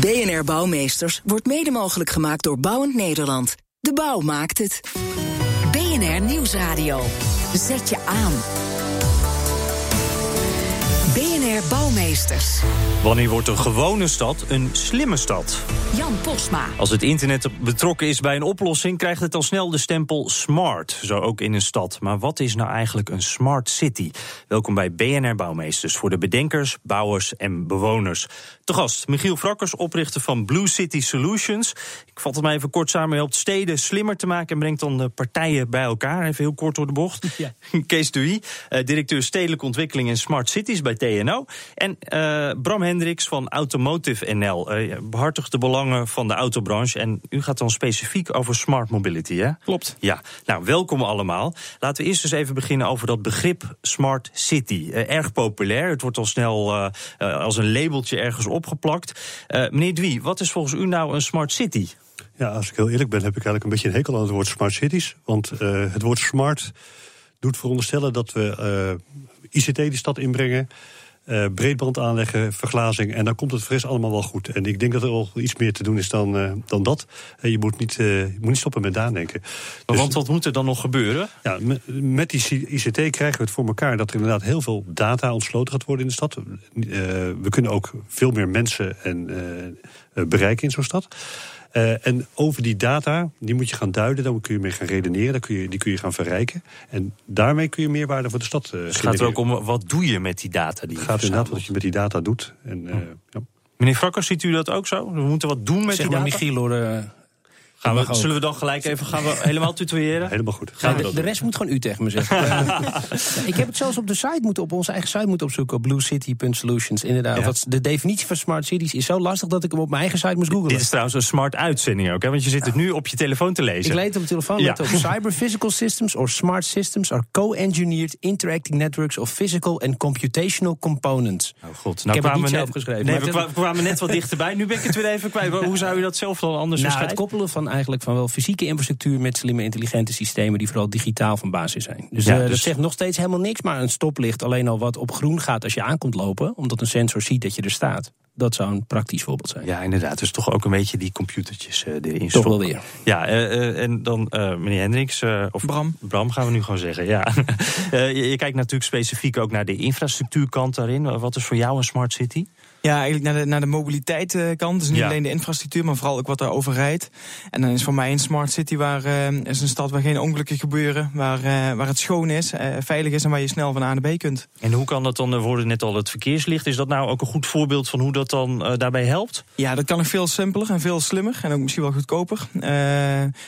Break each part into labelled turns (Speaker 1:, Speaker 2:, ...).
Speaker 1: BNR Bouwmeesters wordt mede mogelijk gemaakt door Bouwend Nederland. De bouw maakt het. BNR Nieuwsradio. Zet je aan. BNR Bouwmeesters.
Speaker 2: Wanneer wordt een gewone stad een slimme stad?
Speaker 1: Jan Posma.
Speaker 2: Als het internet betrokken is bij een oplossing, krijgt het al snel de stempel smart. Zo ook in een stad. Maar wat is nou eigenlijk een smart city? Welkom bij BNR Bouwmeesters voor de bedenkers, bouwers en bewoners. Te gast Michiel Frakkers, oprichter van Blue City Solutions. Ik vat het maar even kort samen. Hij helpt steden slimmer te maken en brengt dan de partijen bij elkaar. Even heel kort door de bocht. Ja. Kees Duy, eh, directeur stedelijke ontwikkeling en smart cities bij TNO. En uh, Bram Hendricks van Automotive NL. Uh, behartigt de belangen van de autobranche. En u gaat dan specifiek over smart mobility, hè?
Speaker 3: Klopt.
Speaker 2: Ja, nou, welkom allemaal. Laten we eerst eens even beginnen over dat begrip smart city. Uh, erg populair. Het wordt al snel als een labeltje ergens opgeplakt. meneer Dwie, wat is volgens u nou een smart city?
Speaker 4: Ja, als ik heel eerlijk ben, heb ik eigenlijk een beetje een hekel aan het woord smart cities. Want het woord smart doet veronderstellen dat we ICT de stad inbrengen. Uh, breedband aanleggen, verglazing. En dan komt het fris allemaal wel goed. En ik denk dat er al iets meer te doen is dan, uh, dan dat. En je, moet niet, je moet niet stoppen met nadenken.
Speaker 2: Dus, want wat moet er dan nog gebeuren?
Speaker 4: Ja, met, met, die ICT krijgen we het voor elkaar dat er inderdaad heel veel data ontsloten gaat worden in de stad. we kunnen ook veel meer mensen en, bereiken in zo'n stad. Uh, en over die data, die moet je gaan duiden, dan kun je mee gaan redeneren, dan kun je, die kun je gaan verrijken. En daarmee kun je meerwaarde voor de stad uh,
Speaker 2: Het gaat er ook om, wat doe je met die data? Die
Speaker 4: het gaat inderdaad wat je met die data doet. En, uh, ja.
Speaker 2: Meneer Frakkers, ziet u dat ook zo? We moeten wat doen met
Speaker 3: zeg
Speaker 2: die data?
Speaker 3: Michiel, hoor,
Speaker 2: Gaan we, zullen we dan gelijk even gaan we helemaal tutoriëren?
Speaker 4: Helemaal goed.
Speaker 3: Ja, de, de, rest moet gewoon u tegen me zeggen. ik heb het zelfs op de site moeten, op onze eigen site moeten opzoeken, op bluecity.solutions. Inderdaad. Wat, de definitie van smart cities is zo lastig dat ik hem op mijn eigen site moest googlen.
Speaker 2: Dit is trouwens een smart uitzending ook, hè? want je zit het nu op je telefoon te lezen.
Speaker 3: Ik lees het op mijn telefoon. Ja. Op cyber physical systems or smart systems are co-engineered interacting networks of physical and computational components.
Speaker 2: Oh god,
Speaker 3: nou, ik heb het niet
Speaker 2: net,
Speaker 3: zelf geschreven.
Speaker 2: Nee, we kwamen net wat dichterbij. Nu ben ik het weer even kwijt. Hoe zou je dat zelf dan anders
Speaker 3: nou, Het koppelen van eigenlijk van wel fysiek fysieke infrastructuur met slimme intelligente systemen die vooral digitaal van basis zijn. Dus,
Speaker 2: ja,
Speaker 3: uh,
Speaker 2: dus
Speaker 3: dat zegt nog steeds helemaal niks, maar een stoplicht alleen al wat op groen gaat als je aankomt lopen, omdat een sensor ziet dat je er staat. Dat zou een praktisch voorbeeld zijn.
Speaker 2: Ja, inderdaad. Dus toch ook een beetje die computertjes uh, erin
Speaker 3: Toch wel weer.
Speaker 2: Ja, uh, en dan meneer Hendricks, of
Speaker 3: Bram.
Speaker 2: Bram gaan we nu gewoon zeggen. Ja. je, je kijkt natuurlijk specifiek ook naar de infrastructuurkant daarin. Wat is voor jou een smart city?
Speaker 5: Ja, eigenlijk naar de, naar de mobiliteitkant. Dus niet ja. alleen de infrastructuur, maar vooral ook wat daarover rijdt. En dan is voor mij een smart city waar uh, is een stad waar geen ongelukken gebeuren, waar, uh, waar het schoon is, uh, veilig is en waar je snel van A naar B kunt.
Speaker 2: En hoe kan dat dan? We hoorden net al het verkeerslicht. Is dat nou ook een goed voorbeeld van hoe dat dan daarbij helpt?
Speaker 5: Ja, dat kan nog veel simpeler en veel slimmer en ook misschien wel goedkoper.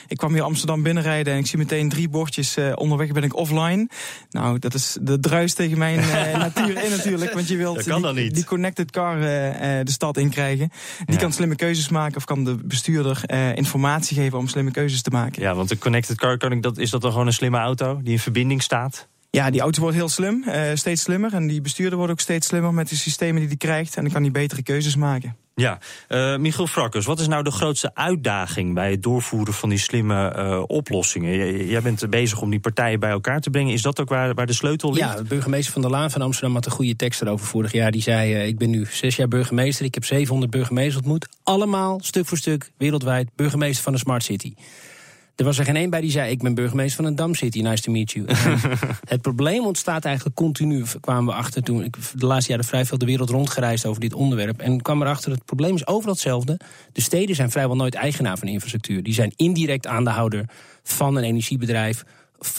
Speaker 5: ik kwam hier Amsterdam binnenrijden en ik zie meteen drie bordjes. onderweg ben ik offline. Nou, dat is de druis tegen mijn natuur in natuurlijk, want je wilt die, die connected car de stad in krijgen. Die ja. kan slimme keuzes maken of kan de bestuurder uh, informatie geven om slimme keuzes te maken.
Speaker 2: Ja, want de connected car, kan ik dat, is dat dan gewoon een slimme auto die in verbinding staat?
Speaker 5: Ja, die auto wordt heel slim, uh, steeds slimmer. En die bestuurder wordt ook steeds slimmer met de systemen die hij krijgt. En dan kan hij betere keuzes maken.
Speaker 2: Ja, uh, Michiel Frakkers, wat is nou de grootste uitdaging bij het doorvoeren van die slimme uh, oplossingen? J jij bent bezig om die partijen bij elkaar te brengen. Is dat ook waar, waar de sleutel ligt?
Speaker 3: Ja, de burgemeester van der Laan van Amsterdam had een goede tekst erover vorig jaar. Die zei: uh, Ik ben nu zes jaar burgemeester, ik heb 700 burgemeesters ontmoet. Allemaal stuk voor stuk, wereldwijd, burgemeester van een smart city. Er was er geen één bij die zei: Ik ben burgemeester van een Dam City, nice to meet you. het probleem ontstaat eigenlijk continu, kwamen we achter toen. Ik de laatste jaren vrij veel de wereld rondgereisd over dit onderwerp. En kwam erachter: het probleem is overal hetzelfde. De steden zijn vrijwel nooit eigenaar van infrastructuur. Die zijn indirect aandeelhouder van een energiebedrijf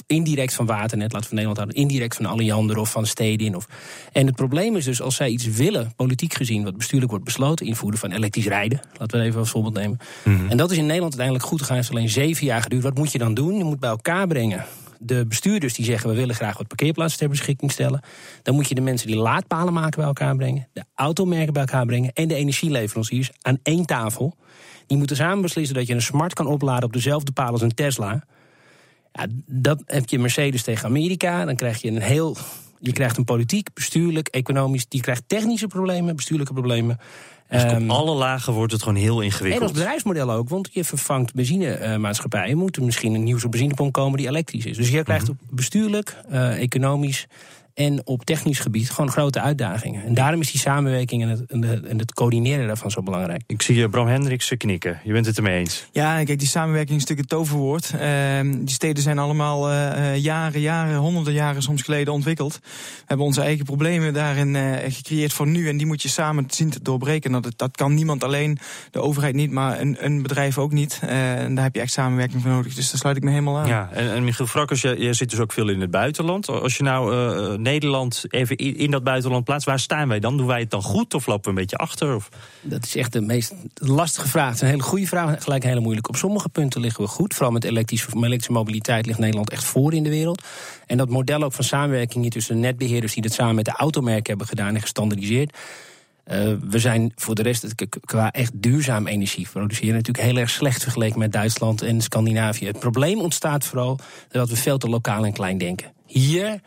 Speaker 3: indirect van Waternet, laten we Nederland houden, indirect van Alliander of van Stedin. Of. En het probleem is dus als zij iets willen, politiek gezien, wat bestuurlijk wordt besloten, invoeren van elektrisch rijden, laten we even als voorbeeld nemen. Mm -hmm. En dat is in Nederland uiteindelijk goed gegaan, heeft alleen zeven jaar geduurd. Wat moet je dan doen? Je moet bij elkaar brengen de bestuurders die zeggen we willen graag wat parkeerplaatsen ter beschikking stellen. Dan moet je de mensen die laadpalen maken bij elkaar brengen, de automerken bij elkaar brengen en de energieleveranciers aan één tafel. Die moeten samen beslissen dat je een smart kan opladen op dezelfde paal als een Tesla. Ja, dat heb je Mercedes tegen Amerika. Dan krijg je een heel. Je krijgt een politiek, bestuurlijk, economisch. Je krijgt technische problemen, bestuurlijke problemen.
Speaker 2: Dus op ehm, alle lagen wordt het gewoon heel ingewikkeld.
Speaker 3: En als bedrijfsmodel ook, want je vervangt benzinemaatschappijen. moet er misschien een nieuwe benzinepomp komen die elektrisch is. Dus je krijgt mhm. bestuurlijk, uh, economisch en op technisch gebied gewoon grote uitdagingen. En daarom is die samenwerking en het, en het coördineren daarvan zo belangrijk.
Speaker 2: Ik zie je Bram Hendricks knikken. Je bent het ermee eens.
Speaker 5: Ja, kijk, die samenwerking is natuurlijk het toverwoord. Uh, die steden zijn allemaal uh, jaren, jaren, honderden jaren soms geleden ontwikkeld. We hebben onze eigen problemen daarin uh, gecreëerd voor nu. En die moet je samen zien te doorbreken. Nou, dat, dat kan niemand alleen, de overheid niet, maar een, een bedrijf ook niet. en daar heb je echt samenwerking voor nodig. Dus daar sluit ik me helemaal aan.
Speaker 2: Ja, en, en Michiel Frakkers, jij, jij zit dus ook veel in het buitenland. Als je nou Nederland even in dat buitenland plaatst, waar staan wij dan? Doen wij het dan goed of lopen we een beetje achter? Of?
Speaker 3: Dat is echt de meest lastige vraag. Het is een hele goede vraag, gelijk hele moeilijk. Op sommige punten liggen we goed. Vooral met elektrische, elektrische mobiliteit ligt Nederland echt voor in de wereld. En dat model ook van samenwerking hier tussen de netbeheerders die dat samen met de automerken hebben gedaan en gestandardiseerd. Uh, we zijn voor de rest qua echt duurzaam energie produceren natuurlijk heel erg slecht vergeleken met Duitsland en Scandinavië. Het probleem ontstaat vooral dat we veel te lokaal en klein denken. Hier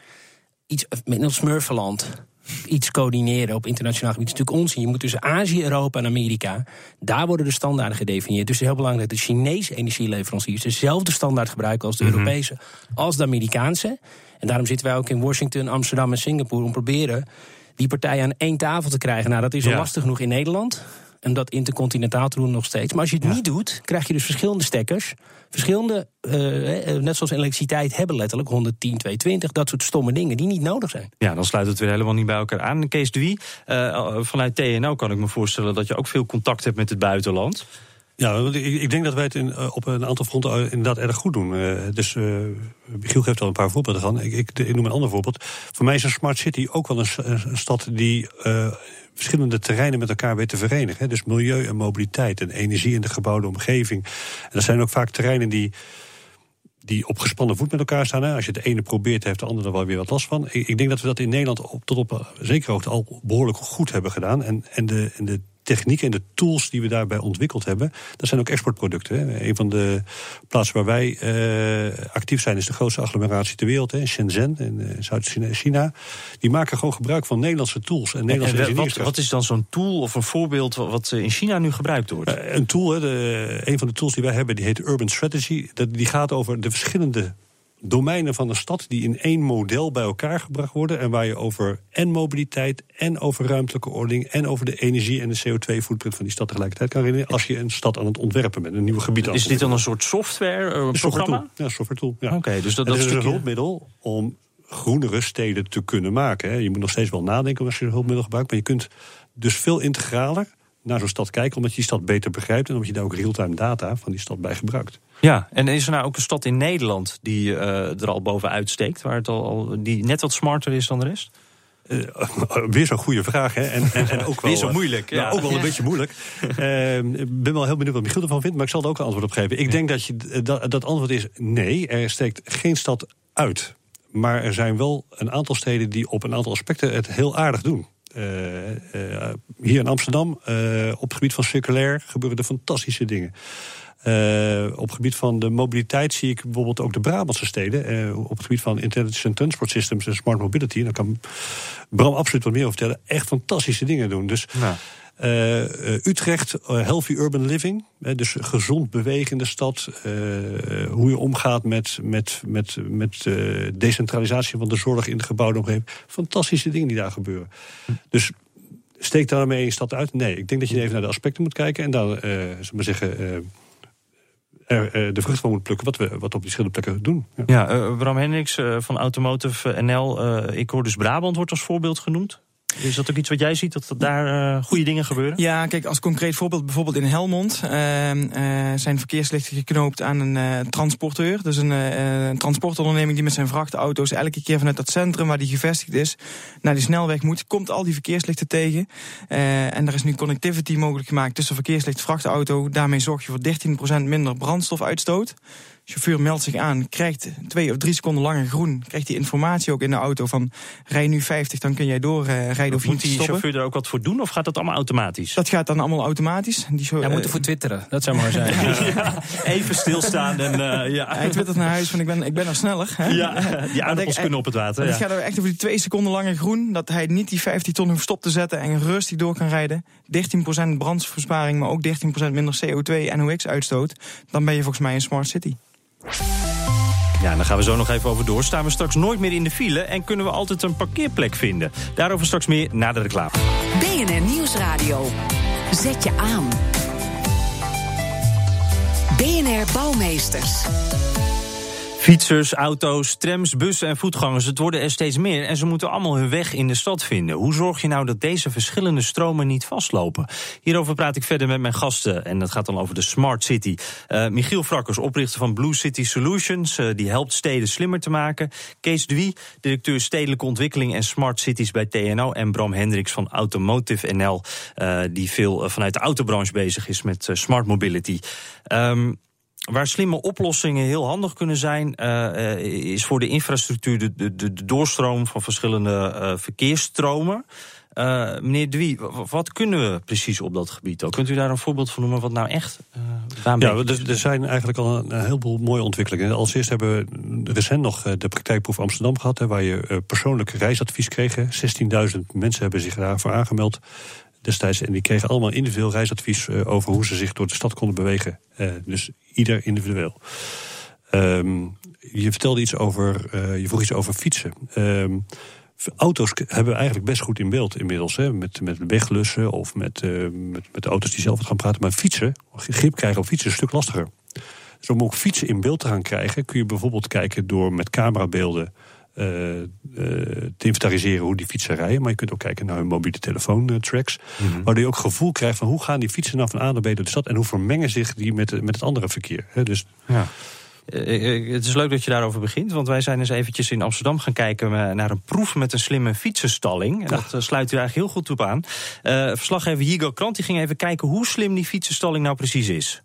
Speaker 3: iets met een smurfenland iets coördineren op internationaal gebied is natuurlijk onzin. Je moet tussen Azië, Europa en Amerika, daar worden de standaarden gedefinieerd. Dus het is heel belangrijk dat de Chinese energieleveranciers dezelfde standaard gebruiken als de mhm. Europese, als de Amerikaanse. En daarom zitten wij ook in Washington, Amsterdam en Singapore om proberen die partijen aan één tafel te krijgen. Nou, dat is al lastig genoeg in Nederland en dat intercontinentaal te doen nog steeds. Maar als je het niet doet, krijg je dus verschillende stekkers. Verschillende, uh, net zoals elektriciteit, hebben letterlijk 110, 220. Dat soort stomme dingen die niet nodig zijn.
Speaker 2: Ja, dan sluit het weer helemaal niet bij elkaar aan. Kees de Wie, uh, vanuit TNO kan ik me voorstellen dat je ook veel contact hebt met het buitenland.
Speaker 4: Ja, ik denk dat wij het in, op een aantal fronten inderdaad erg goed doen. Uh, dus uh, Michiel geeft al een paar voorbeelden aan. Ik, ik, noem een ander voorbeeld. Voor mij is een smart city ook wel een, stad die verschillende terreinen met elkaar weet te verenigen. Dus milieu en mobiliteit en energie in de gebouwde omgeving. En dat zijn ook vaak terreinen die die op gespannen voet met elkaar staan. Hè. Als je het ene probeert, heeft de ander er wel weer wat last van. Ik, ik denk dat we dat in Nederland op, tot op zekere hoogte al behoorlijk goed hebben gedaan. En, en, de, en de techniek en de tools die we daarbij ontwikkeld hebben, dat zijn ook exportproducten. Hè. Een van de plaatsen waar wij uh, actief zijn is de grootste agglomeratie ter wereld, hè, Shenzhen in uh, Zuid-China. Die maken gewoon gebruik van Nederlandse tools en Nederlandse
Speaker 2: en, wat, wat, is dan zo'n tool of een voorbeeld wat in China nu gebruikt wordt? Uh,
Speaker 4: een tool, hè, de, een van de tools die wij hebben, die heet Urban Strategy. Dat, die gaat over de verschillende domeinen van de stad die in één model bij elkaar gebracht worden. En waar je over en mobiliteit en over ruimtelijke ordening en over de energie en de CO2-footprint van die stad tegelijkertijd kan redeneren. Als je een stad aan het ontwerpen bent, een nieuw gebied
Speaker 2: aan Is dit dan een soort software, een, een programma?
Speaker 4: Software ja, software tool. Ja.
Speaker 2: Oké, dus dat,
Speaker 4: dat
Speaker 2: is
Speaker 4: een hulpmiddel om groenere steden te kunnen maken. Je moet nog steeds wel nadenken als je een hulpmiddel gebruikt, maar je kunt dus veel integraler naar zo'n stad kijken, omdat je die stad beter begrijpt en omdat je daar ook real-time data van die stad bij gebruikt.
Speaker 2: Ja, en is er nou ook een stad in Nederland die uh, er al bovenuit steekt, waar het al, die net wat smarter is dan de rest?
Speaker 4: Uh, weer zo'n goede vraag, hè? En, en, en ook wel,
Speaker 2: weer zo moeilijk.
Speaker 4: Ja. ook wel een beetje moeilijk. Uh, ik ben wel heel benieuwd wat Michiel ervan vindt, maar ik zal er ook een antwoord op geven. Ik denk dat, je, dat dat antwoord is nee, er steekt geen stad uit. Maar er zijn wel een aantal steden die op een aantal aspecten het heel aardig doen. Uh, uh, hier in Amsterdam, uh, op het gebied van circulair, gebeuren er fantastische dingen. op het gebied van de mobiliteit zie ik bijvoorbeeld ook de Brabantse steden. op het gebied van Intelligent Transport Systems en Smart Mobility. Daar kan Bram absoluut wat meer over vertellen. Echt fantastische dingen doen. Dus. Uh, Utrecht, uh, healthy urban living. dus gezond bewegen in de stad. hoe je omgaat met, met, met, met decentralisatie van de zorg in de gebouwde omgeving. Fantastische dingen die daar gebeuren. Dus steekt daarmee een stad uit? Nee, ik denk dat je even naar de aspecten moet kijken. En dan, maar zeggen de vrucht van moet plukken wat we wat op die verschillende plekken doen.
Speaker 2: Ja, ja Bram Hendricks van Automotive NL. ik hoor dus Brabant wordt als voorbeeld genoemd. Is dat ook iets wat jij ziet, dat, daar uh, goede dingen gebeuren?
Speaker 5: Ja, kijk, als concreet voorbeeld, bijvoorbeeld in Helmond uh, uh, zijn verkeerslichten geknoopt aan een transporteur. Dus een, een, transportonderneming die met zijn vrachtauto's elke keer vanuit dat centrum waar die gevestigd is, naar die snelweg moet, komt al die verkeerslichten tegen. en er is nu connectivity mogelijk gemaakt tussen verkeerslicht en vrachtauto. Daarmee zorg je voor 13% minder brandstofuitstoot. Chauffeur meldt zich aan, krijgt twee of drie seconden langer groen. Krijgt die informatie ook in de auto van rij nu 50, dan kun jij doorrijden uh, of
Speaker 2: Moet die chauffeur er ook wat voor doen of gaat dat allemaal automatisch?
Speaker 5: Dat gaat dan allemaal automatisch. Die
Speaker 3: Hij moet ervoor twitteren, dat zou maar zijn.
Speaker 2: ja, even stilstaan en uh, ja.
Speaker 5: Hij twittert naar huis van ik ben, ik ben nog sneller. Hè?
Speaker 2: Ja, die aardappels kunnen op het water.
Speaker 5: Het gaat er echt over die twee seconden langer groen. Dat hij niet die 15 ton hoeft stop te zetten en rustig door kan rijden. 13% brandbesparing, maar ook 13% minder CO2 en NOx-uitstoot. Dan ben je volgens mij een smart city.
Speaker 2: Ja, daar gaan we zo nog even over door. Staan we straks nooit meer in de file en kunnen we altijd een parkeerplek vinden. Daarover straks meer na de reclame.
Speaker 1: BNR Nieuwsradio. Zet je aan. BNR Bouwmeesters.
Speaker 2: Fietsers, auto's, trams, bussen en voetgangers, het worden er steeds meer en ze moeten allemaal hun weg in de stad vinden. Hoe zorg je nou dat deze verschillende stromen niet vastlopen? Hierover praat ik verder met mijn gasten en dat gaat dan over de Smart City. Uh, Michiel Frakkers, oprichter van Blue City Solutions, uh, die helpt steden slimmer te maken. Kees Dwie, directeur stedelijke ontwikkeling en Smart Cities bij TNO. En Bram Hendricks van Automotive NL, uh, die veel vanuit de autobranche bezig is met smart mobility. Um, Waar slimme oplossingen heel handig kunnen zijn, uh, is voor de infrastructuur de, de, de doorstroom van verschillende uh, verkeersstromen. Uh, meneer Dwie, wat kunnen we precies op dat gebied ook? Kunt u daar een voorbeeld van noemen wat nou echt uh,
Speaker 4: Ja, er, er, zijn eigenlijk al een, een heleboel mooie ontwikkelingen. Als eerst hebben we recent nog de praktijkproef Amsterdam gehad... Hè, waar je persoonlijk reisadvies kreeg. 16.000 mensen hebben zich daarvoor aangemeld destijds. En die kregen allemaal individueel reisadvies uh, over hoe ze zich door de stad konden bewegen. Uh, dus ieder individueel. Um, je vertelde iets over, uh, je vroeg iets over fietsen. Um, auto's hebben we eigenlijk best goed in beeld inmiddels. Hè, met, met weglussen of met, met, met de auto's die zelf gaan praten. Maar fietsen, grip krijgen op fietsen is een stuk lastiger. Dus om ook fietsen in beeld te gaan krijgen... kun je bijvoorbeeld kijken door met camerabeelden uh, te inventariseren hoe die fietsen rijden. Maar je kunt ook kijken naar hun mobiele telefoontracks. Mm -hmm. Waardoor je ook gevoel krijgt van hoe gaan die fietsen nou van A naar B door de stad. En hoe vermengen zich die met, met het andere verkeer. He, dus,
Speaker 2: ja. Uh, het is leuk dat je daarover begint, want wij zijn eens eventjes in Amsterdam gaan kijken naar een proef met een slimme fietsenstalling. En dat sluit u eigenlijk heel goed op aan. verslaggever Jigo Krant die ging even kijken hoe slim die fietsenstalling nou precies is.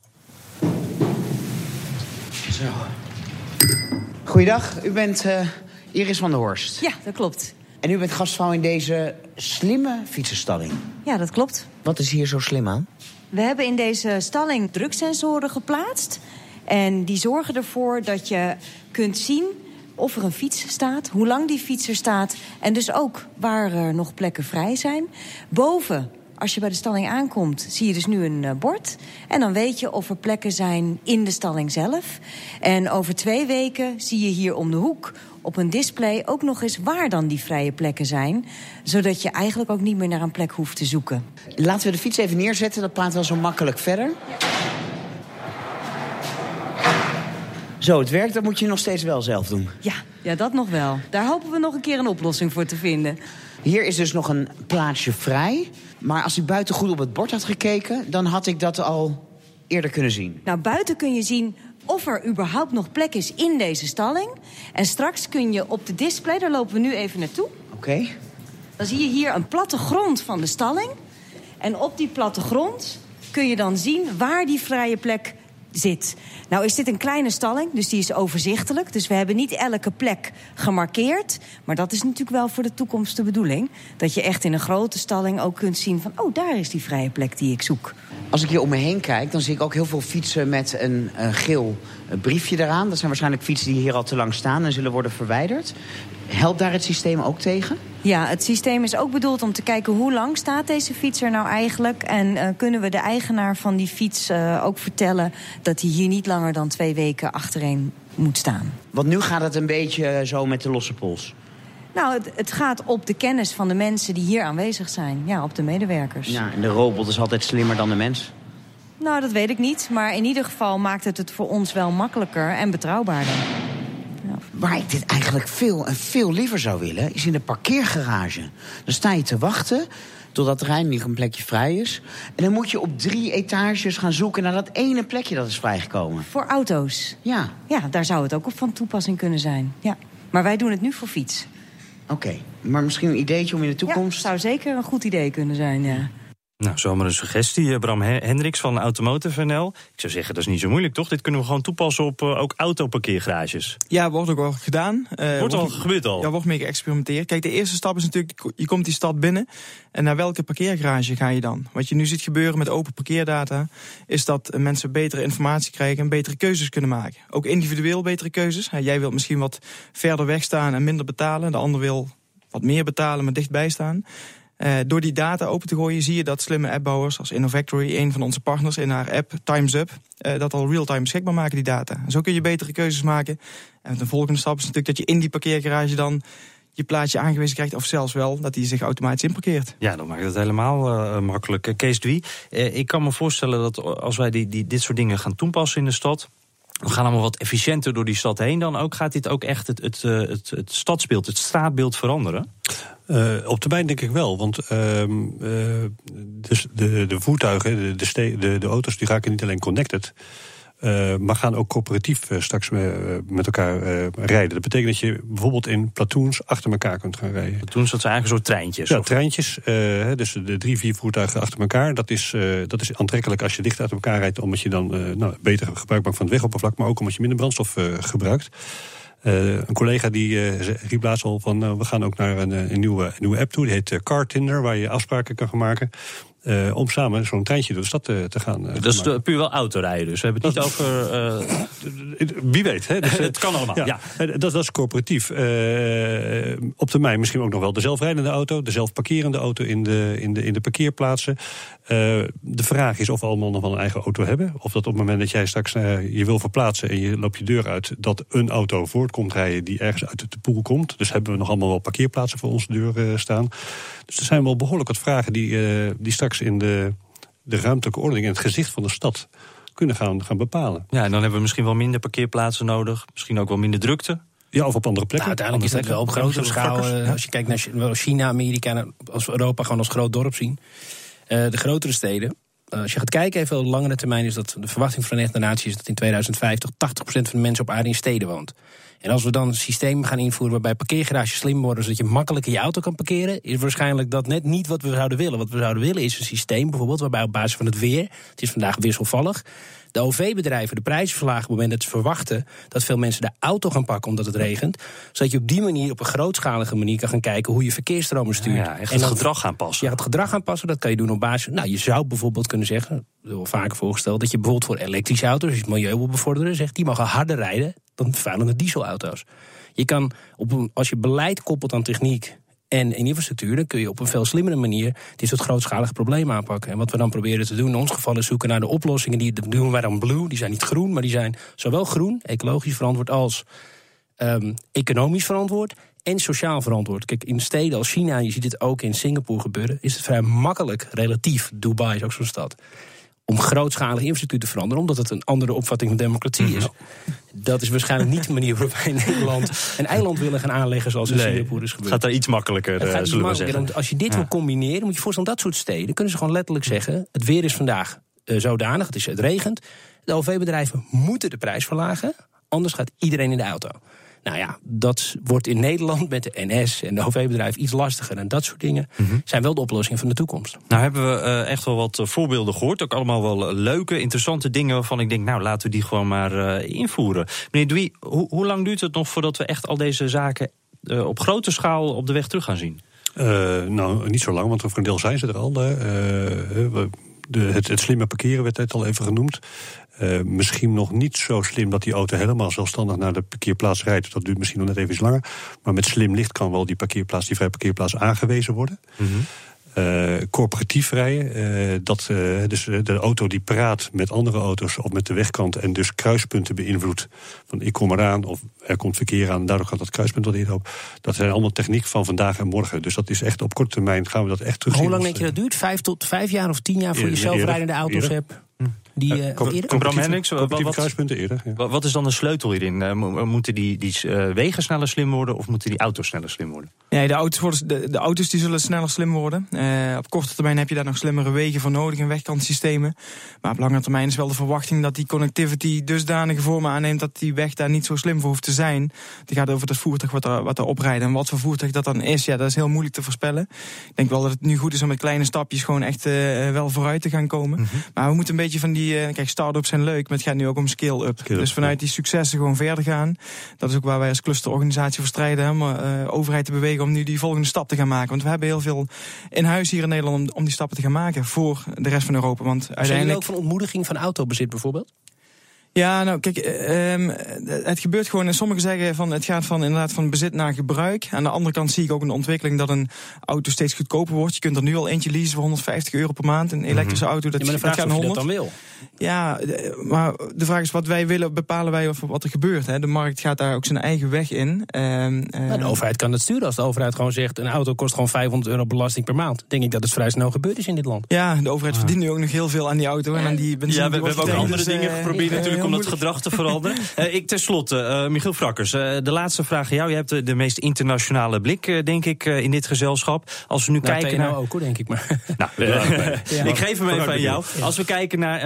Speaker 6: Zo. Goeiedag, u bent Iris van der Horst.
Speaker 7: Ja, dat klopt.
Speaker 6: En u bent gastvrouw in deze slimme fietsenstalling.
Speaker 7: Ja, dat klopt.
Speaker 6: Wat is hier zo slim aan?
Speaker 7: We hebben in deze stalling druksensoren geplaatst. En die zorgen ervoor dat je kunt zien of er een fiets staat, hoe lang die fiets er staat... en dus ook waar er nog plekken vrij zijn. Boven als je bij de stalling aankomt, zie je dus nu een uh, bord. En dan weet je of er plekken zijn in de stalling zelf. En over twee weken zie je hier om de hoek op een display ook nog eens waar dan die vrije plekken zijn. Zodat je eigenlijk ook niet meer naar een plek hoeft te zoeken.
Speaker 6: Laten we de fiets even neerzetten, dat praat wel zo makkelijk verder. Zo, het werkt, dat moet je nog steeds wel zelf doen.
Speaker 7: Ja, ja, dat nog wel. Daar hopen we nog een keer een oplossing voor te vinden.
Speaker 6: Hier is dus nog een plaatsje vrij. Maar als u buiten goed op het bord had gekeken... dan had ik dat al eerder kunnen zien.
Speaker 7: Nou, buiten kun je zien of er überhaupt nog plek is in deze stalling. En straks kun je op de display, daar lopen we nu even naartoe.
Speaker 6: Oké. Okay.
Speaker 7: Dan zie je hier een platte grond van de stalling. En op die platte grond kun je dan zien waar die vrije plek zit. Nou is dit een kleine stalling, dus die is overzichtelijk. Dus we hebben niet elke plek gemarkeerd. Maar dat is natuurlijk wel voor de toekomst de bedoeling. Dat je echt in een grote stalling ook kunt zien van... oh, daar is die vrije plek die ik zoek.
Speaker 6: Als ik hier om me heen kijk, dan zie ik ook heel veel fietsen met een, een geel briefje eraan. Dat zijn waarschijnlijk fietsen die hier al te lang staan en zullen worden verwijderd. Helpt daar het systeem ook tegen?
Speaker 7: Ja, het systeem is ook bedoeld om te kijken hoe lang staat deze fiets er nou eigenlijk. En uh, kunnen we de eigenaar van die fiets uh, ook vertellen dat hij hier niet langer dan twee weken achtereen moet staan.
Speaker 6: Want nu gaat het een beetje zo met de losse pols.
Speaker 7: Nou, het, het, gaat op de kennis van de mensen die hier aanwezig zijn. Ja, op de medewerkers.
Speaker 6: Ja, en de robot is altijd slimmer dan de mens.
Speaker 7: Nou, dat weet ik niet. Maar in ieder geval maakt het het voor ons wel makkelijker en betrouwbaarder.
Speaker 6: Ja. Waar ik dit eigenlijk veel en veel liever zou willen... is in de parkeergarage. Dan sta je te wachten totdat er eindelijk een plekje vrij is. En dan moet je op drie etages gaan zoeken naar dat ene plekje dat is vrijgekomen.
Speaker 7: Voor auto's?
Speaker 6: Ja.
Speaker 7: Ja, daar zou het ook op van toepassing kunnen zijn. Ja. Maar wij doen het nu voor fiets.
Speaker 6: Oké, okay. maar misschien een ideetje om in de toekomst...
Speaker 7: Ja, zou zeker een goed idee kunnen zijn, ja.
Speaker 2: Nou, zomaar een suggestie. Eh, Bram Hendricks van Automotive NL. Ik zou zeggen, dat is niet zo moeilijk, toch? Dit kunnen we gewoon toepassen op uh, ook autoparkeergarages.
Speaker 5: Ja, wordt ook al gedaan.
Speaker 2: Uh, wordt al, gebeurd al?
Speaker 5: Ja, wordt meer geëxperimenteerd. Kijk, de eerste stap is natuurlijk, je komt die stad binnen. En naar welke parkeergarage ga je dan? Wat je nu ziet gebeuren met open parkeerdata... is dat mensen betere informatie krijgen en betere keuzes kunnen maken. Ook individueel betere keuzes. Jij wilt misschien wat verder weg staan en minder betalen. De ander wil wat meer betalen, maar dichtbij staan. Uh, door die data open te gooien zie je dat slimme appbouwers als Innovactory, een van onze partners in haar app Times Up, uh, dat al real-time beschikbaar maken, die data. En zo kun je betere keuzes maken. En de volgende stap is natuurlijk dat je in die parkeergarage dan je plaatje aangewezen krijgt, of zelfs wel dat hij zich automatisch inparkeert.
Speaker 2: Ja, dan maakt het helemaal uh, makkelijk. Kees Dwie, ik kan me voorstellen dat als wij die, die, dit soort dingen gaan toepassen in de stad, we gaan allemaal wat efficiënter door die stad heen. Dan ook gaat dit ook echt het, het, het, het stadsbeeld, het straatbeeld veranderen?
Speaker 4: Uh, op termijn denk ik wel, want uh, dus de, de voertuigen, de, de, de, de auto's, die raken niet alleen connected. Uh, maar gaan ook coöperatief uh, straks me, met elkaar rijden. Dat betekent dat je bijvoorbeeld in platoons achter elkaar kunt gaan rijden.
Speaker 2: Platoons, dat zijn eigenlijk zo treintjes?
Speaker 4: Ja, of? treintjes. dus de drie, vier voertuigen achter elkaar. Dat is, dat is aantrekkelijk als je dicht uit elkaar rijdt... omdat je dan nou, beter gebruik maakt van het wegoppervlak... maar ook omdat je minder brandstof gebruikt. Uh, een collega die uh, riep laatst al van uh, we gaan ook naar een, een, nieuwe, een nieuwe app toe. Die heet Car Tinder, waar je afspraken kan gaan maken. Uh, om samen zo'n treintje door de stad te, te gaan. Uh,
Speaker 2: dat is puur wel autorijden, dus we hebben het niet over.
Speaker 4: Uh... Wie weet, hè?
Speaker 2: Dus, het kan allemaal. Ja,
Speaker 4: ja. Dat, dat, is corporatief. op termijn misschien ook nog wel de zelfrijdende auto, de zelfparkerende auto in de, in de, in de parkeerplaatsen. De vraag is of we allemaal nog wel een eigen auto hebben. Of dat op het moment dat jij straks je wil verplaatsen en je loopt je deur uit, dat een auto voortkomt rijden die ergens uit de poel komt. Dus hebben we nog allemaal wel parkeerplaatsen voor onze deur staan. Dus er zijn wel behoorlijk wat vragen die, die straks in de, de ruimtelijke ordening en het gezicht van de stad kunnen gaan, gaan bepalen.
Speaker 2: Ja, en dan hebben we misschien wel minder parkeerplaatsen nodig. Misschien ook wel minder drukte.
Speaker 4: Ja, of op andere plekken.
Speaker 3: Nou, uiteindelijk is dat wel op grotere schaal. Als je kijkt naar China, Amerika, als we Europa gewoon als groot dorp zien. Uh, de grotere steden. Uh, als je gaat kijken, even op langere termijn, is dat de verwachting van de Verenigde Naties is dat in 2050 80% van de mensen op aarde in steden woont. En als we dan een systeem gaan invoeren waarbij parkeergarages slim worden, zodat je makkelijker je auto kan parkeren, is waarschijnlijk dat net niet wat we zouden willen. Wat we zouden willen is een systeem bijvoorbeeld waarbij op basis van het weer, het is vandaag wisselvallig, de OV-bedrijven de prijzen verlagen op het moment dat ze verwachten dat veel mensen de auto gaan pakken omdat het regent. Zodat je op die manier, op een grootschalige manier, kan gaan kijken hoe je verkeersstromen stuurt.
Speaker 2: Ja, en het gedrag gaan passen.
Speaker 3: Ja, het gedrag gaan passen, dat kan je doen op basis. Nou, je zou bijvoorbeeld kunnen zeggen, dat is vaker voorgesteld, dat je bijvoorbeeld voor elektrische auto's, als je het milieu wil bevorderen, zegt die mogen harder rijden dan vervuilende dieselauto's. Je kan, op een, als je beleid koppelt aan techniek en infrastructuur, dan kun je op een veel slimmere manier dit soort grootschalige problemen aanpakken. En wat we dan proberen te doen in ons geval is zoeken naar de oplossingen. Die doen wij dan blue, die zijn niet groen, maar die zijn zowel groen, ecologisch verantwoord, als um, economisch verantwoord en sociaal verantwoord. Kijk, in steden als China, je ziet het ook in Singapore gebeuren, is het vrij makkelijk, relatief. Dubai is ook zo'n stad om grootschalige infrastructuur te veranderen, omdat het een andere opvatting van democratie is. Dat is waarschijnlijk niet de manier waarop wij in Nederland een eiland willen gaan aanleggen zoals in nee, Singapore is gebeurd.
Speaker 2: Het gaat daar iets makkelijker, het gaat zullen we zeggen.
Speaker 3: Als je dit wil combineren, moet je voorstellen dat soort steden kunnen ze gewoon letterlijk zeggen: het weer is vandaag uh, zodanig, het, is, het regent. De OV-bedrijven moeten de prijs verlagen, anders gaat iedereen in de auto. Nou ja, dat wordt in Nederland met de NS en de OV-bedrijf iets lastiger. En dat soort dingen mhm. zijn wel de oplossingen van de toekomst.
Speaker 2: Nou hebben we uh, echt wel wat eh, voorbeelden gehoord. Ook allemaal wel leuke, interessante dingen waarvan ik denk, nou laten we die gewoon maar uh, invoeren. Meneer Dwie, ho hoe lang duurt het nog voordat we echt al deze zaken uh, op grote schaal op de weg terug gaan zien?
Speaker 4: nou, niet zo lang, want voor een deel zijn ze er al. de, het, het, slimme parkeren werd net al even genoemd. Uh, misschien nog niet zo slim dat die auto helemaal zelfstandig naar de parkeerplaats rijdt. Dat duurt misschien nog net even iets langer. Maar met slim licht kan wel die parkeerplaats, die vrije parkeerplaats aangewezen worden. Mm -hmm. uh, corporatief rijden, uh, dat, dus de auto die praat met andere auto's of met de wegkant en dus kruispunten beïnvloedt. Van ik kom eraan of er komt verkeer aan, daardoor gaat dat kruispunt wat eerder op. Dat zijn allemaal techniek van vandaag en morgen. Dus dat is echt op korte termijn gaan we dat echt terugzien.
Speaker 3: Hoe lang denk je dat duurt? Vijf tot vijf jaar of tien jaar voor je zelfrijdende auto's hebt? Die, eh, eerder?
Speaker 2: Bram Hendricks, wat-
Speaker 4: eerder. ja.
Speaker 2: Wat is dan de sleutel hierin? Eh, mo- moeten die, die eh, wegen sneller slim worden of moeten die auto's sneller slim worden?
Speaker 5: Nee, de auto's, worden, de, de auto's die zullen sneller slim worden. Eh, op korte termijn heb je daar nog slimmere wegen voor nodig en wegkantsystemen. Maar op lange termijn is wel de verwachting dat die connectivity dusdanige vormen aanneemt dat die weg daar niet zo slim voor hoeft te zijn. Het gaat over het voertuig wat er, wat er oprijdt. En wat voor voertuig dat dan is, ja, dat is heel moeilijk te voorspellen. Ik denk wel dat het nu goed is om met kleine stapjes gewoon echt eh, wel vooruit te gaan komen. Maar we moeten een beetje van die, eh, kijk, start-ups zijn leuk, maar het gaat nu ook om scale-up. Dus vanuit
Speaker 4: ja.
Speaker 5: die successen gewoon verder gaan. Dat is ook waar wij als clusterorganisatie voor strijden. Om eh overheid te bewegen om nu die volgende stap te gaan maken. Want we hebben heel veel in huis hier in Nederland om, om die stappen te gaan maken voor de rest van Europa. Want
Speaker 3: Zijn jullie
Speaker 5: uiteindelijk.
Speaker 3: ook van ontmoediging van autobezit bijvoorbeeld?
Speaker 5: Ja, nou kijk, eh, ehm, het gebeurt gewoon. En sommigen zeggen van het gaat van inderdaad van bezit naar gebruik. Aan de andere kant zie ik ook een ontwikkeling dat een auto steeds goedkoper wordt. Je kunt er nu al eentje leasen voor 150 euro per maand. Een elektrische auto, dat,
Speaker 3: Ja, maar de
Speaker 5: dat
Speaker 3: vraag
Speaker 5: gaat
Speaker 3: is of je dat
Speaker 5: 100.
Speaker 3: dan wil.
Speaker 5: Ja, eh, maar de vraag is wat wij willen, bepalen wij of wat er gebeurt. Hè. De markt gaat daar ook zijn eigen weg in. Ehm, eh,
Speaker 3: de overheid kan dat sturen. Als de overheid gewoon zegt... een auto kost gewoon 500 euro belasting per maand. denk ik dat het vrij snel gebeurd is in dit land.
Speaker 5: ja, de overheid verdient nu ook nog heel veel aan die auto en aan die benzine.
Speaker 2: Ja, we, hebben ook andere dingen
Speaker 5: eh,
Speaker 2: geprobeerd
Speaker 5: eh,
Speaker 2: natuurlijk om dat
Speaker 5: moeilijk.
Speaker 2: gedrag te veranderen. Eh, ik tenslotte, eh Michiel Frakkers, eh, de laatste vraag aan jou. Je hebt de, de meest internationale blik, eh, denk ik, eh, in dit gezelschap. Als we nu
Speaker 3: Nou,
Speaker 2: kijken naar...
Speaker 3: ook hoor, denk ik. Maar
Speaker 2: Nou, ik geef hem even aan jou. Als we kijken naar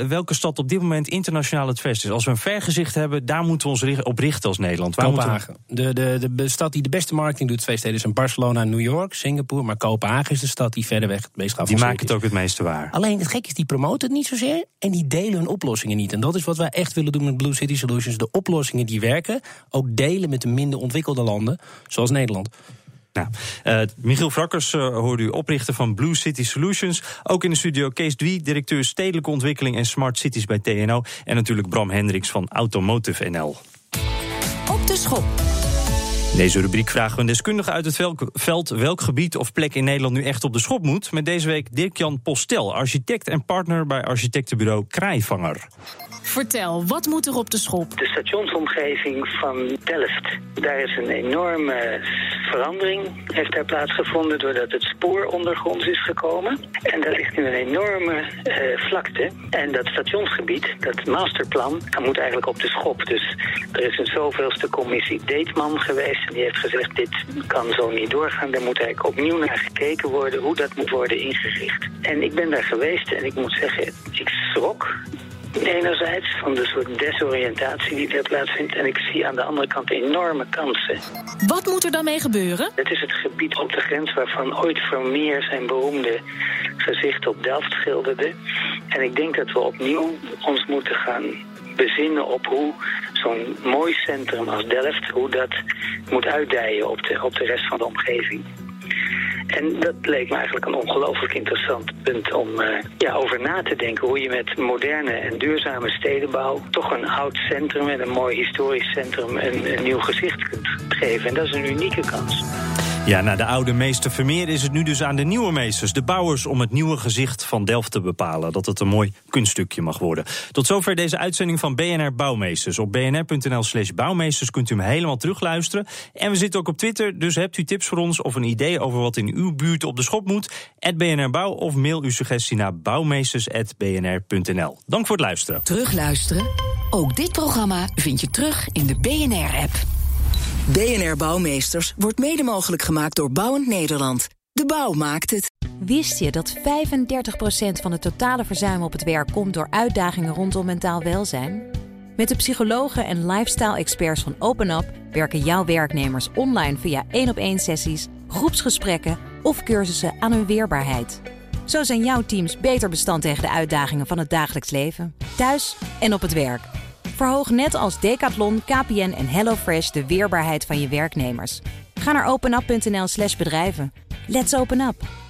Speaker 2: eh, welke stad op dit moment internationaal het verst is. Als we een vergezicht hebben, daar moeten we ons op richten als Nederland. Waar moeten we-
Speaker 3: Kopenhagen. De, de, de stad die de beste marketing doet, twee steden zijn Barcelona en New York, Singapore. Maar Kopenhagen is de stad die verder weg het meest
Speaker 2: Die
Speaker 3: geavanceerd
Speaker 2: maken het ook het meeste waar.
Speaker 3: Alleen het gek is, die promoten het niet zozeer en die delen hun oplossingen niet. En dat is wat wij echt willen doen met Blue City Solutions. De oplossingen die werken, ook delen met de minder ontwikkelde landen, zoals Nederland.
Speaker 2: Nou, eh, Michiel Frakkers uh, hoorde u oprichter van Blue City Solutions. Ook in de studio Kees Dwie, directeur stedelijke ontwikkeling en smart cities bij TNO. En natuurlijk Bram Hendricks van Automotive NL.
Speaker 1: Op de schop.
Speaker 2: In deze rubriek vragen we een deskundige uit het veld welk gebied of plek in Nederland nu echt op de schop moet. Met deze week Dirk-Jan Postel, architect en partner bij architectenbureau Kraaivanger.
Speaker 8: Vertel, wat moet er op de schop?
Speaker 9: De stationsomgeving van Delft. Daar is een enorme verandering heeft daar plaatsgevonden doordat het spoor ondergronds is gekomen. En daar ligt nu een enorme eh, vlakte. En dat stationsgebied, dat masterplan, dat moet eigenlijk op de schop. Dus er is een zoveelste commissie Deetman geweest. En die heeft gezegd, dit kan zo niet doorgaan. Daar moet eigenlijk opnieuw naar gekeken worden hoe dat moet worden ingericht. En ik ben daar geweest en ik moet zeggen, ik schrok enerzijds van de soort desoriëntatie die daar plaatsvindt. En ik zie aan de andere kant enorme kansen.
Speaker 8: Wat moet er dan mee gebeuren?
Speaker 9: Het is het gebied op de grens waarvan ooit Vermeer zijn beroemde gezicht op Delft schilderde. En ik denk dat we opnieuw ons moeten gaan bezinnen op hoe zo'n mooi centrum als Delft, hoe dat moet uitdijen op de, op de rest van de omgeving. En dat leek me eigenlijk een ongelooflijk interessant punt om uh, ja, over na te denken. Hoe je met moderne en duurzame stedenbouw toch een oud centrum en een mooi historisch centrum een, een nieuw gezicht kunt geven. En dat is een unieke kans.
Speaker 2: Ja, na de oude meester Vermeer is het nu dus aan de nieuwe meesters, de bouwers, om het nieuwe gezicht van Delft te bepalen. Dat het een mooi kunststukje mag worden. Tot zover deze uitzending van BNR Bouwmeesters. Op bnr.nl/slash bouwmeesters kunt u hem helemaal terugluisteren. En we zitten ook op Twitter, dus hebt u tips voor ons of een idee over wat in uw buurt op de schop moet? BNR Bouw of mail uw suggestie naar bouwmeesters.bnr.nl. Dank voor het luisteren.
Speaker 1: Terugluisteren? Ook dit programma vind je terug in de BNR-app. BNR Bouwmeesters wordt mede mogelijk gemaakt door Bouwend Nederland. De bouw maakt het.
Speaker 10: Wist je dat 35% van het totale verzuim op het werk komt door uitdagingen rondom mentaal welzijn? Met de psychologen en lifestyle-experts van OpenUp werken jouw werknemers online via één op één sessies, groepsgesprekken of cursussen aan hun weerbaarheid. Zo zijn jouw teams beter bestand tegen de uitdagingen van het dagelijks leven, thuis en op het werk. Verhoog net als Decathlon, KPN en HelloFresh de weerbaarheid van je werknemers. Ga naar openup.nl/slash bedrijven. Let's open up!